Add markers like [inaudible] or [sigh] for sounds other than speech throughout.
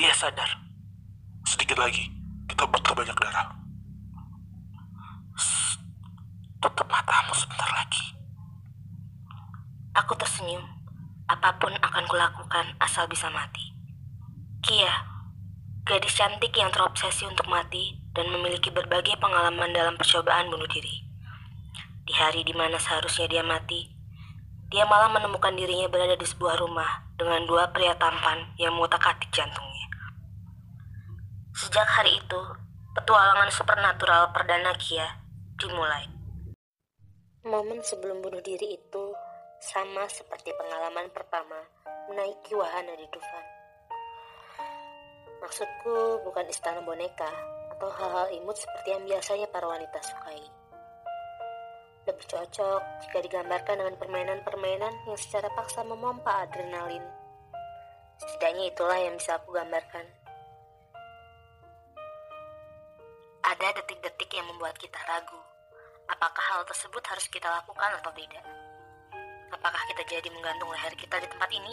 Dia sadar. Sedikit lagi, kita butuh banyak darah. Tutup matamu sebentar lagi. Aku tersenyum. Apa pun akan kulakukan asal bisa mati. Kia, gadis cantik yang terobsesi untuk mati dan memiliki berbagai pengalaman dalam percobaan bunuh diri. Di hari di mana seharusnya dia mati, dia malah menemukan dirinya berada di sebuah rumah dengan dua pria tampan yang mengutak-atik jantungnya. Sejak hari itu, petualangan supernatural perdana Kia dimulai. Momen sebelum bunuh diri itu sama seperti pengalaman pertama menaiki wahana di Dufan. Maksudku bukan istana boneka atau hal-hal imut seperti yang biasanya para wanita sukai. Lebih cocok jika digambarkan dengan permainan-permainan yang secara paksa memompa adrenalin. Setidaknya itulah yang bisa aku gambarkan. Ada detik-detik yang membuat kita ragu. Apakah hal tersebut harus kita lakukan atau tidak? Apakah kita jadi menggantung leher kita di tempat ini?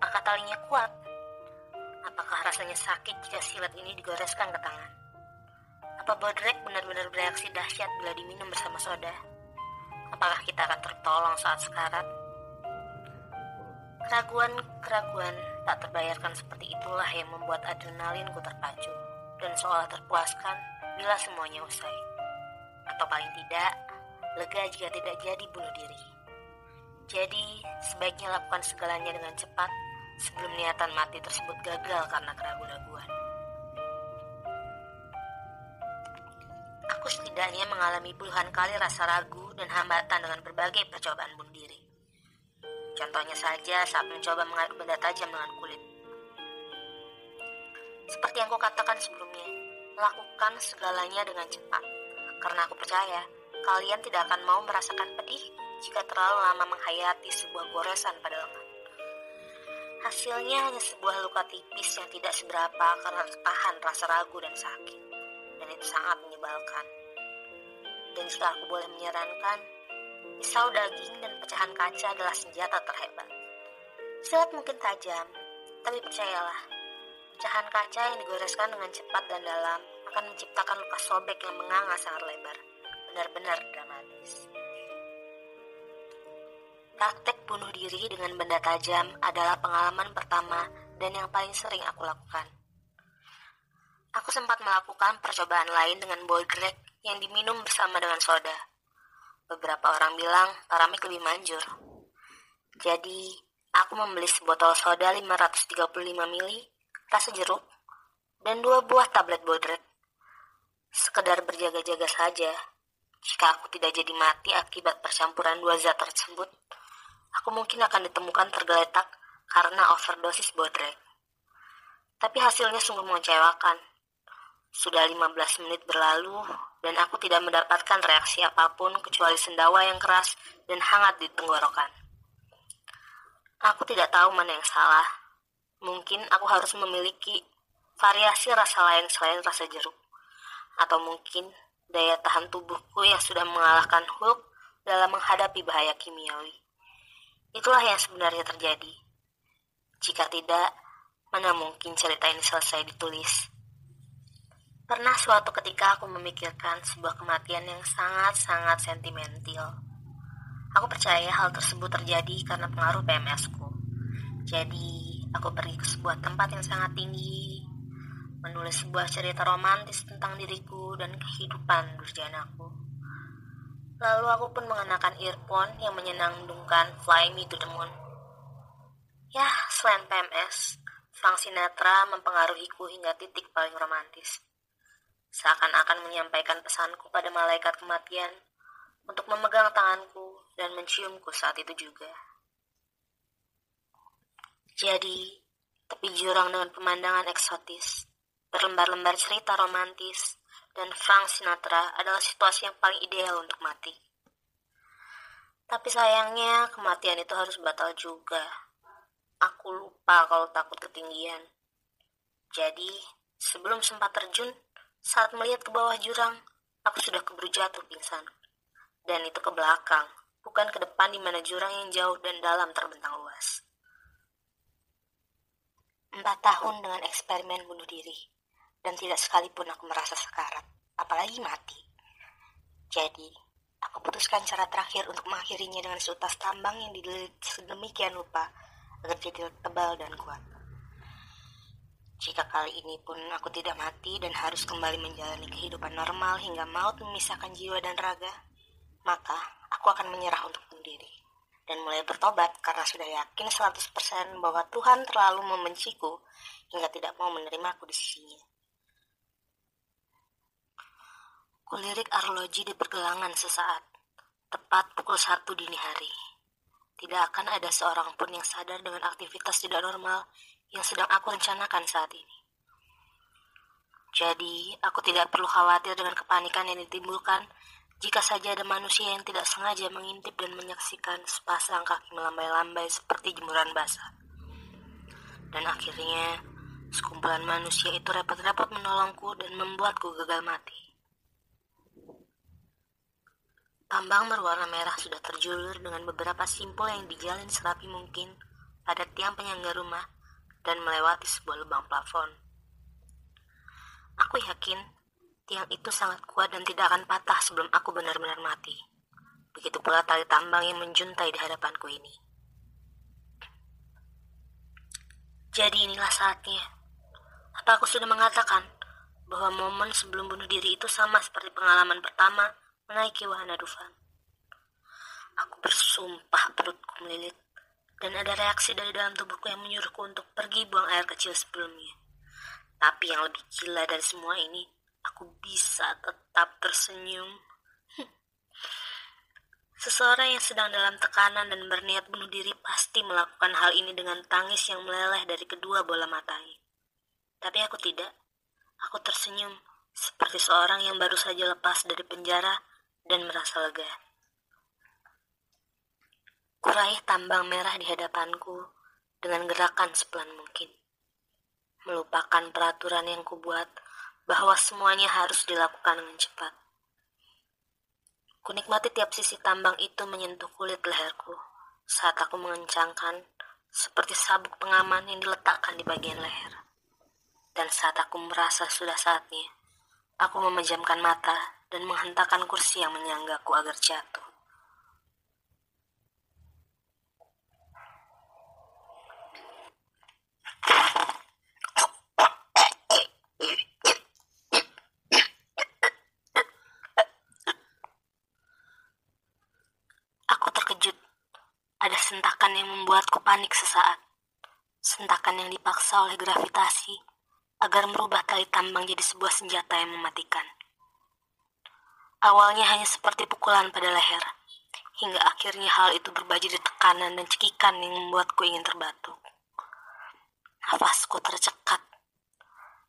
Apakah talinya kuat? Apakah rasanya sakit jika silat ini digoreskan ke tangan? Apa Bodrek benar-benar bereaksi dahsyat bila diminum bersama soda? Apakah kita akan tertolong saat sekarat? Keraguan-keraguan tak terbayarkan seperti itulah yang membuat adrenalinku terpacu dan seolah terpuaskan bila semuanya usai. Atau paling tidak, lega jika tidak jadi bunuh diri. Jadi, sebaiknya lakukan segalanya dengan cepat sebelum niatan mati tersebut gagal karena keraguan-raguan. Aku setidaknya mengalami puluhan kali rasa ragu dan hambatan dengan berbagai percobaan bunuh diri. Contohnya saja saat mencoba mengadu benda tajam dengan kulit. Seperti yang kukatakan sebelumnya, lakukan segalanya dengan cepat. Karena aku percaya, kalian tidak akan mau merasakan pedih jika terlalu lama menghayati sebuah goresan pada lengan. Hasilnya hanya sebuah luka tipis yang tidak seberapa karena tertahan rasa ragu dan sakit. Dan itu sangat menyebalkan. Dan jika aku boleh menyarankan, pisau daging dan pecahan kaca adalah senjata terhebat. Silat mungkin tajam, tapi percayalah, pecahan kaca yang digoreskan dengan cepat dan dalam akan menciptakan luka sobek yang menganga sangat lebar. Benar-benar dramatis. Praktek bunuh diri dengan benda tajam adalah pengalaman pertama dan yang paling sering aku lakukan. Aku sempat melakukan percobaan lain dengan boldrek yang diminum bersama dengan soda. Beberapa orang bilang paramik lebih manjur. Jadi, aku membeli sebotol soda 535 ml, rasa jeruk, dan dua buah tablet boldrek. Sekedar berjaga-jaga saja. Jika aku tidak jadi mati akibat percampuran dua zat tersebut, aku mungkin akan ditemukan tergeletak karena overdosis bodrek. Tapi hasilnya sungguh mengecewakan. Sudah 15 menit berlalu dan aku tidak mendapatkan reaksi apa pun kecuali sendawa yang keras dan hangat di tenggorokan. Aku tidak tahu mana yang salah. Mungkin aku harus memiliki variasi rasa lain selain rasa jeruk. Atau mungkin daya tahan tubuhku yang sudah mengalahkan Hulk dalam menghadapi bahaya kimiawi. Itulah yang sebenarnya terjadi. Jika tidak, mana mungkin cerita ini selesai ditulis. Pernah suatu ketika aku memikirkan sebuah kematian yang sangat-sangat sentimental. Aku percaya hal tersebut terjadi karena pengaruh PMS-ku. Jadi, aku pergi ke sebuah tempat yang sangat tinggi, menulis sebuah cerita romantis tentang diriku dan kehidupan durjanaku. Lalu aku pun mengenakan earphone yang menyenandungkan Fly Me to the Moon. Ya, selain PMS, Frank Sinatra mempengaruhiku hingga titik paling romantis. Seakan-akan menyampaikan pesanku pada malaikat kematian untuk memegang tanganku dan menciumku saat itu juga. Jadi, tepi jurang dengan pemandangan eksotis, berlembar-lembar cerita romantis, dan Frank Sinatra adalah situasi yang paling ideal untuk mati. Tapi sayangnya kematian itu harus batal juga. Aku lupa kalau takut ketinggian. Jadi, sebelum sempat terjun, saat melihat ke bawah jurang, aku sudah keburu jatuh pingsan. Dan itu ke belakang, bukan ke depan di mana jurang yang jauh dan dalam terbentang luas. 4 empat tahun dengan eksperimen bunuh diri, dan tidak sekalipun aku merasa sekarat, apalagi mati. Jadi, aku putuskan cara terakhir untuk mengakhirinya dengan seutas tambang yang dililit sedemikian rupa agar jadi tebal dan kuat. Jika kali ini pun aku tidak mati dan harus kembali menjalani kehidupan normal hingga maut memisahkan jiwa dan raga, maka aku akan menyerah untuk bunuh diri dan mulai bertobat karena sudah yakin 100% bahwa Tuhan terlalu membenciku hingga tidak mau menerimaku di sisinya. Kulirik arloji di pergelangan sesaat, tepat pukul satu dini hari. Tidak akan ada seorang pun yang sadar dengan aktivitas tidak normal yang sedang aku rencanakan saat ini. Jadi, aku tidak perlu khawatir dengan kepanikan yang ditimbulkan jika saja ada manusia yang tidak sengaja mengintip dan menyaksikan sepasang kaki melambai-lambai seperti jemuran basah. Dan akhirnya, sekumpulan manusia itu repot-repot menolongku dan membuatku gagal mati. Tambang berwarna merah sudah terjulur dengan beberapa simpul yang dijalin serapi mungkin pada tiang penyangga rumah dan melewati sebuah lubang plafon. Aku yakin Tiang itu sangat kuat dan tidak akan patah sebelum aku benar-benar mati. Begitu pula tali tambang yang menjuntai di hadapanku ini. Jadi inilah saatnya. Apa aku sudah mengatakan bahwa momen sebelum bunuh diri itu sama seperti pengalaman pertama menaiki wahana Dufan? Aku bersumpah perutku melilit dan ada reaksi dari dalam tubuhku yang menyuruhku untuk pergi buang air kecil sebelumnya. Tapi yang lebih gila dari semua ini aku bisa tetap tersenyum. Seseorang yang sedang dalam tekanan dan berniat bunuh diri pasti melakukan hal ini dengan tangis yang meleleh dari kedua bola matanya. Tapi aku tidak. Aku tersenyum seperti seorang yang baru saja lepas dari penjara dan merasa lega. Kuraih tambang merah di hadapanku dengan gerakan sepelan mungkin. Melupakan peraturan yang kubuat bahwa semuanya harus dilakukan dengan cepat. Kunikmati tiap sisi tambang itu menyentuh kulit leherku saat aku mengencangkan seperti sabuk pengaman yang diletakkan di bagian leher. Dan saat aku merasa sudah saatnya, aku memejamkan mata dan menghentakkan kursi yang menyanggaku agar jatuh. Yang membuatku panik sesaat. Sentakan yang dipaksa oleh gravitasi agar merubah tali tambang jadi sebuah senjata yang mematikan. Awalnya hanya seperti pukulan pada leher, hingga akhirnya hal itu berbaju di tekanan dan cekikan yang membuatku ingin terbatuk. Nafasku tercekat.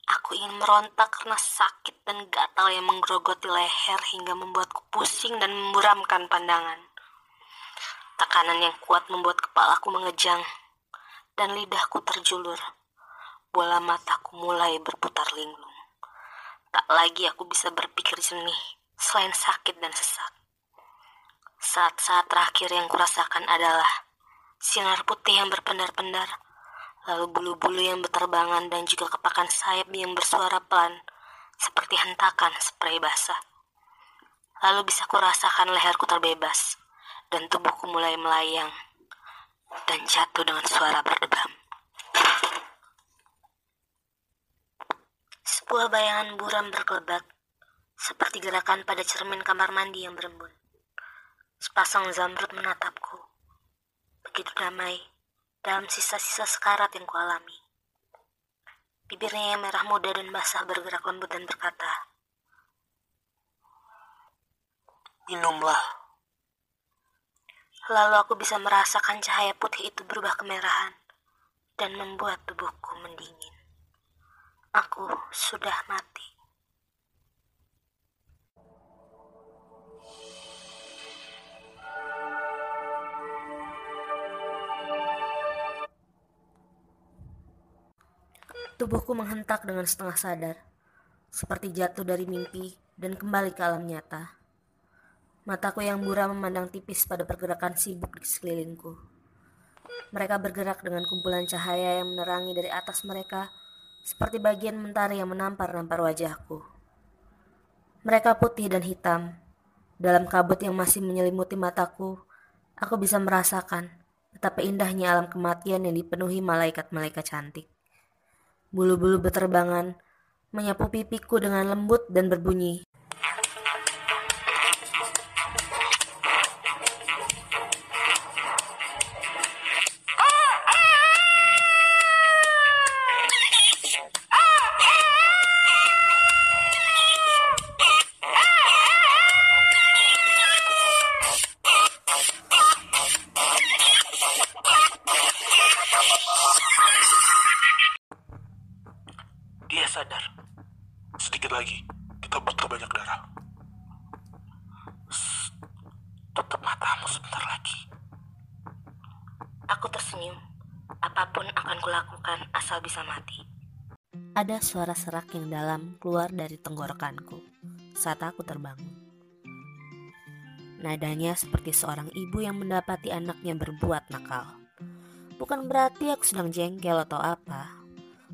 Aku ingin merontak karena sakit dan gatal yang menggerogoti leher hingga membuatku pusing dan memburamkan pandangan. Tekanan yang kuat membuat kepalaku mengejang dan lidahku terjulur. Bola mataku mulai berputar linglung. Tak lagi aku bisa berpikir jernih selain sakit dan sesak. Saat-saat terakhir yang kurasakan adalah sinar putih yang berpendar-pendar, lalu bulu-bulu yang berterbangan dan juga kepakan sayap yang bersuara pelan seperti hentakan spray basah. Lalu bisa kurasakan leherku terbebas dan tubuhku mulai melayang dan jatuh dengan suara berdebam. Sebuah bayangan buram berkelebat, seperti gerakan pada cermin kamar mandi yang berembun. Sepasang zamrud menatapku, begitu damai dalam sisa-sisa sekarat yang kualami. Bibirnya yang merah muda dan basah bergerak lembut dan berkata, Minumlah. Lalu aku bisa merasakan cahaya putih itu berubah kemerahan dan membuat tubuhku mendingin. Aku sudah mati. Tubuhku menghentak dengan setengah sadar, seperti jatuh dari mimpi dan kembali ke alam nyata. Mataku yang buram memandang tipis pada pergerakan sibuk di sekelilingku. Mereka bergerak dengan kumpulan cahaya yang menerangi dari atas mereka, seperti bagian mentari yang menampar-nampar wajahku. Mereka putih dan hitam. Dalam kabut yang masih menyelimuti mataku, aku bisa merasakan betapa indahnya alam kematian yang dipenuhi malaikat-malaikat cantik. Bulu-bulu beterbangan, menyapu pipiku dengan lembut dan berbunyi. Dia sadar. Sedikit lagi, kita bakal banyak darah. Shh, Tutup matamu sebentar lagi. Aku tersenyum. Apa pun akan kulakukan asal bisa mati. Ada suara serak yang dalam keluar dari tenggorokanku saat aku terbangun. Nadanya seperti seorang ibu yang mendapati anaknya berbuat nakal. Bukan berarti aku sedang jengkel atau apa.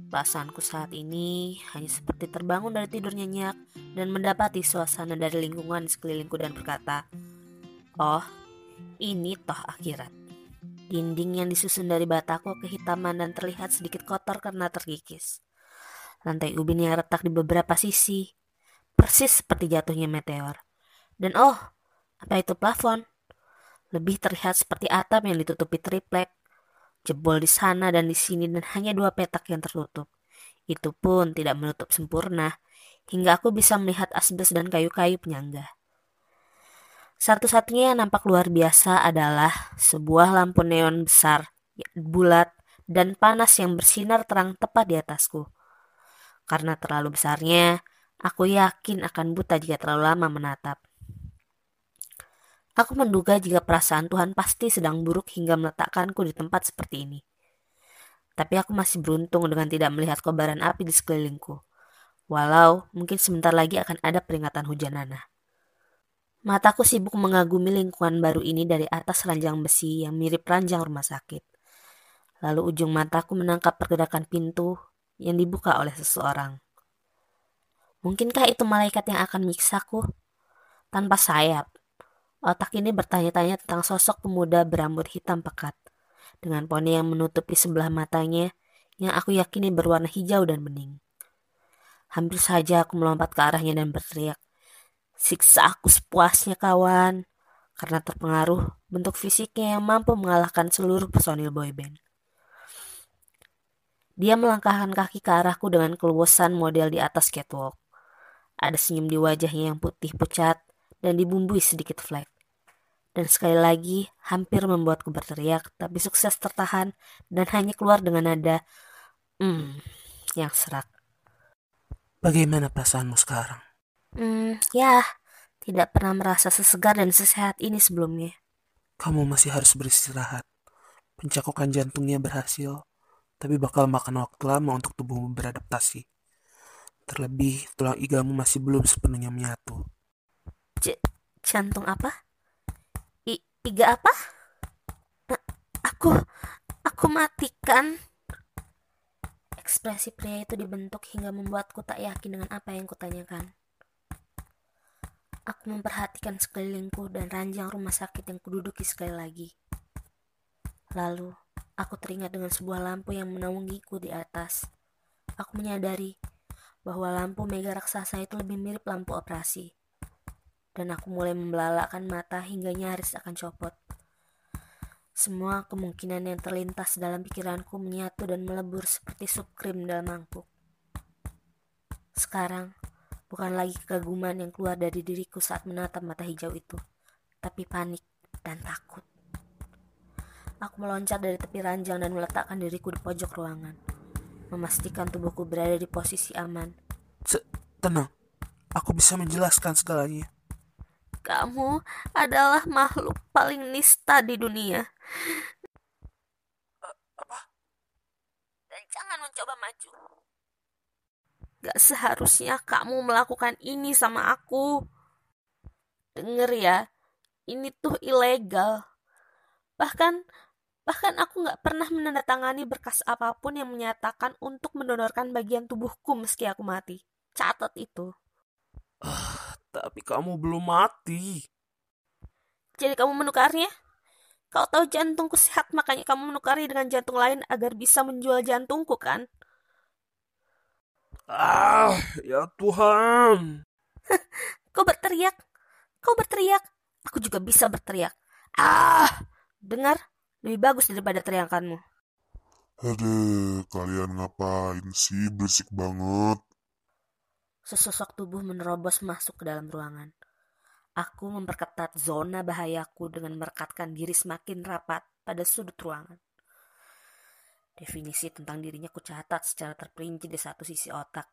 Perasaanku saat ini hanya seperti terbangun dari tidur nyenyak dan mendapati suasana dari lingkungan sekelilingku dan berkata, Oh, ini toh akhirat. Dinding yang disusun dari bataku kehitaman dan terlihat sedikit kotor karena terkikis. Lantai ubin yang retak di beberapa sisi, persis seperti jatuhnya meteor. Dan oh, apa itu plafon? Lebih terlihat seperti atap yang ditutupi triplek. Jebol di sana dan di sini dan hanya dua petak yang tertutup. Itu pun tidak menutup sempurna, hingga aku bisa melihat asbes dan kayu-kayu penyangga. Satu-satunya yang nampak luar biasa adalah sebuah lampu neon besar, bulat, dan panas yang bersinar terang tepat di atasku. Karena terlalu besarnya, aku yakin akan buta jika terlalu lama menatap. Aku menduga jika perasaan Tuhan pasti sedang buruk hingga meletakkanku di tempat seperti ini. Tapi aku masih beruntung dengan tidak melihat kobaran api di sekelilingku. Walau mungkin sebentar lagi akan ada peringatan hujan nanah. Mataku sibuk mengagumi lingkungan baru ini dari atas ranjang besi yang mirip ranjang rumah sakit. Lalu ujung mataku menangkap pergerakan pintu yang dibuka oleh seseorang. Mungkinkah itu malaikat yang akan miksaku? Tanpa sayap, otak ini bertanya-tanya tentang sosok pemuda berambut hitam pekat, dengan poni yang menutupi sebelah matanya yang aku yakini berwarna hijau dan bening. Hampir saja aku melompat ke arahnya dan berteriak, Siksa aku sepuasnya kawan, karena terpengaruh bentuk fisiknya yang mampu mengalahkan seluruh personil boyband. Dia melangkahkan kaki ke arahku dengan keluasan model di atas catwalk. Ada senyum di wajahnya yang putih pucat dan dibumbui sedikit flek. Dan sekali lagi hampir membuatku berteriak, tapi sukses tertahan dan hanya keluar dengan nada hmm yang serak. Bagaimana perasaanmu sekarang? Hmm, ya, tidak pernah merasa sesegar dan sesehat ini sebelumnya. Kamu masih harus beristirahat. Pencakokan jantungnya berhasil, tapi bakal makan waktu lama untuk tubuhmu beradaptasi. Terlebih, tulang igamu masih belum sepenuhnya menyatu. J jantung apa? I iga apa? A- aku, aku matikan. Ekspresi pria itu dibentuk hingga membuatku tak yakin dengan apa yang kutanyakan. Aku memperhatikan sekelilingku dan ranjang rumah sakit yang kududuki sekali lagi. Lalu, aku teringat dengan sebuah lampu yang menaungiku di atas. Aku menyadari bahwa lampu mega raksasa itu lebih mirip lampu operasi. Dan aku mulai membelalakan mata hingga nyaris akan copot. Semua kemungkinan yang terlintas dalam pikiranku menyatu dan melebur seperti sup krim dalam mangkuk. Sekarang, bukan lagi kekaguman yang keluar dari diriku saat menatap mata hijau itu, tapi panik dan takut. Aku meloncat dari tepi ranjang dan meletakkan diriku di pojok ruangan, memastikan tubuhku berada di posisi aman. Tenang, aku bisa menjelaskan segalanya. Kamu adalah makhluk paling nista di dunia. apa? Dan jangan mencoba maju. Gak seharusnya kamu melakukan ini sama aku. Denger ya, ini tuh ilegal. Bahkan Bahkan aku nggak pernah menandatangani berkas apa pun yang menyatakan untuk mendonorkan bagian tubuhku meski aku mati. Catat itu. Ah, tapi kamu belum mati. Jadi kamu menukarnya? Kau tahu jantungku sehat, makanya kamu menukari dengan jantung lain agar bisa menjual jantungku, kan? Ah, ya Tuhan. [laughs] Kau berteriak. Kau berteriak. Aku juga bisa berteriak. Ah, dengar? Lebih bagus daripada teriakanmu. Aduh, kalian ngapain sih? Berisik banget. Sesosok tubuh menerobos masuk ke dalam ruangan. Aku memperketat zona bahayaku dengan merekatkan diri semakin rapat pada sudut ruangan. Definisi tentang dirinya kucatat secara terperinci di satu sisi otak.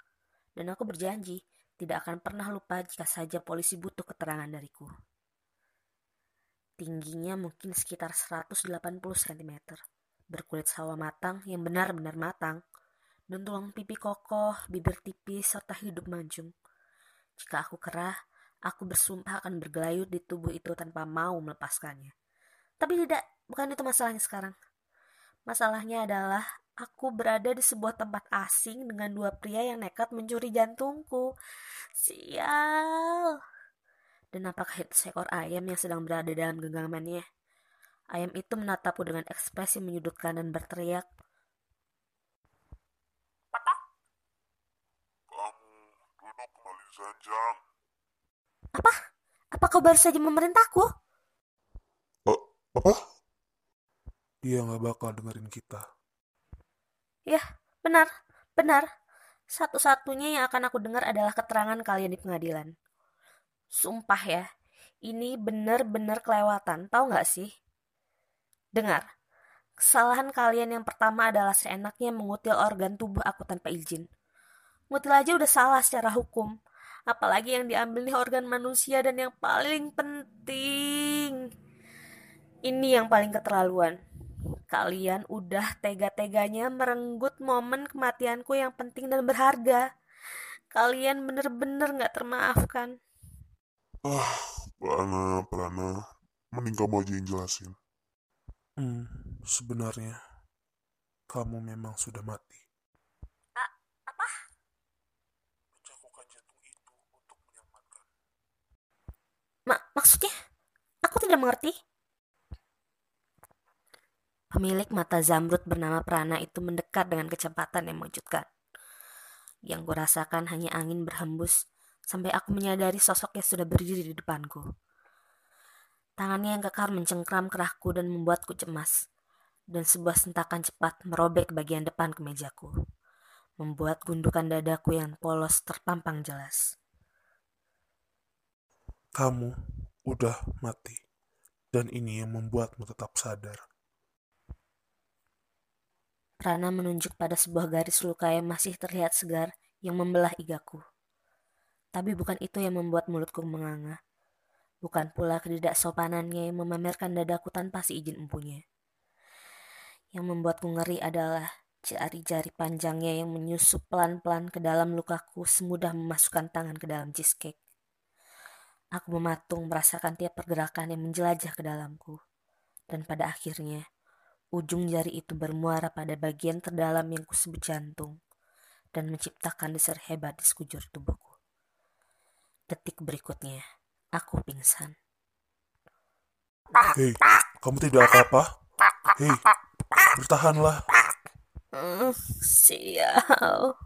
Dan aku berjanji tidak akan pernah lupa jika saja polisi butuh keterangan dariku. Tingginya mungkin sekitar 180 cm. Berkulit sawah matang yang benar-benar matang. Dan tulang pipi kokoh, bibir tipis, serta hidup mancung. Jika aku kerah, aku bersumpah akan bergelayut di tubuh itu tanpa mau melepaskannya. Tapi tidak, bukan itu masalahnya sekarang. Masalahnya adalah aku berada di sebuah tempat asing dengan dua pria yang nekat mencuri jantungku. Sial. Dan apakah itu seekor ayam yang sedang berada dalam genggamannya? Ayam itu menatapku dengan ekspresi menyudutkan dan berteriak. Apa? Kamu zanjang. Apa? Apa kau baru saja memerintahku? Uh, apa? Dia nggak bakal dengerin kita. Ya, benar, benar. Satu-satunya yang akan aku dengar adalah keterangan kalian di pengadilan. Sumpah ya, ini benar-benar kelewatan, tahu nggak sih? Dengar, kesalahan kalian yang pertama adalah seenaknya mengutil organ tubuh aku tanpa izin. Ngutil aja udah salah secara hukum, apalagi yang diambil nih organ manusia dan yang paling penting. Ini yang paling keterlaluan. Kalian udah tega-teganya merenggut momen kematianku yang penting dan berharga. Kalian bener-bener gak termaafkan. Ah, Prana, Prana. Mending kamu aja yang jelasin. Hmm, sebenarnya kamu memang sudah mati. A apa? Mencakukan jantung itu untuk menyelamatkan. Ma maksudnya? Aku tidak mengerti. Pemilik mata zamrud bernama Prana itu mendekat dengan kecepatan yang mengejutkan. Yang kurasakan hanya angin berhembus sampai aku menyadari sosoknya sudah berdiri di depanku. Tangannya yang kekar mencengkram kerahku dan membuatku cemas. Dan sebuah sentakan cepat merobek bagian depan kemejaku. Membuat gundukan dadaku yang polos terpampang jelas. Kamu udah mati. Dan ini yang membuatmu tetap sadar. Prana menunjuk pada sebuah garis luka yang masih terlihat segar yang membelah igaku. Tapi bukan itu yang membuat mulutku menganga. Bukan pula ketidaksopanannya yang memamerkan dadaku tanpa si izin empunya. Yang membuatku ngeri adalah jari-jari panjangnya yang menyusup pelan-pelan ke dalam lukaku semudah memasukkan tangan ke dalam cheesecake. Aku mematung merasakan tiap pergerakan yang menjelajah ke dalamku. Dan pada akhirnya, ujung jari itu bermuara pada bagian terdalam yang kusebut jantung dan menciptakan deser hebat di sekujur tubuhku. Detik berikutnya, aku pingsan. Hei, kamu tidak apa-apa? Hei, bertahanlah. Mm, sial.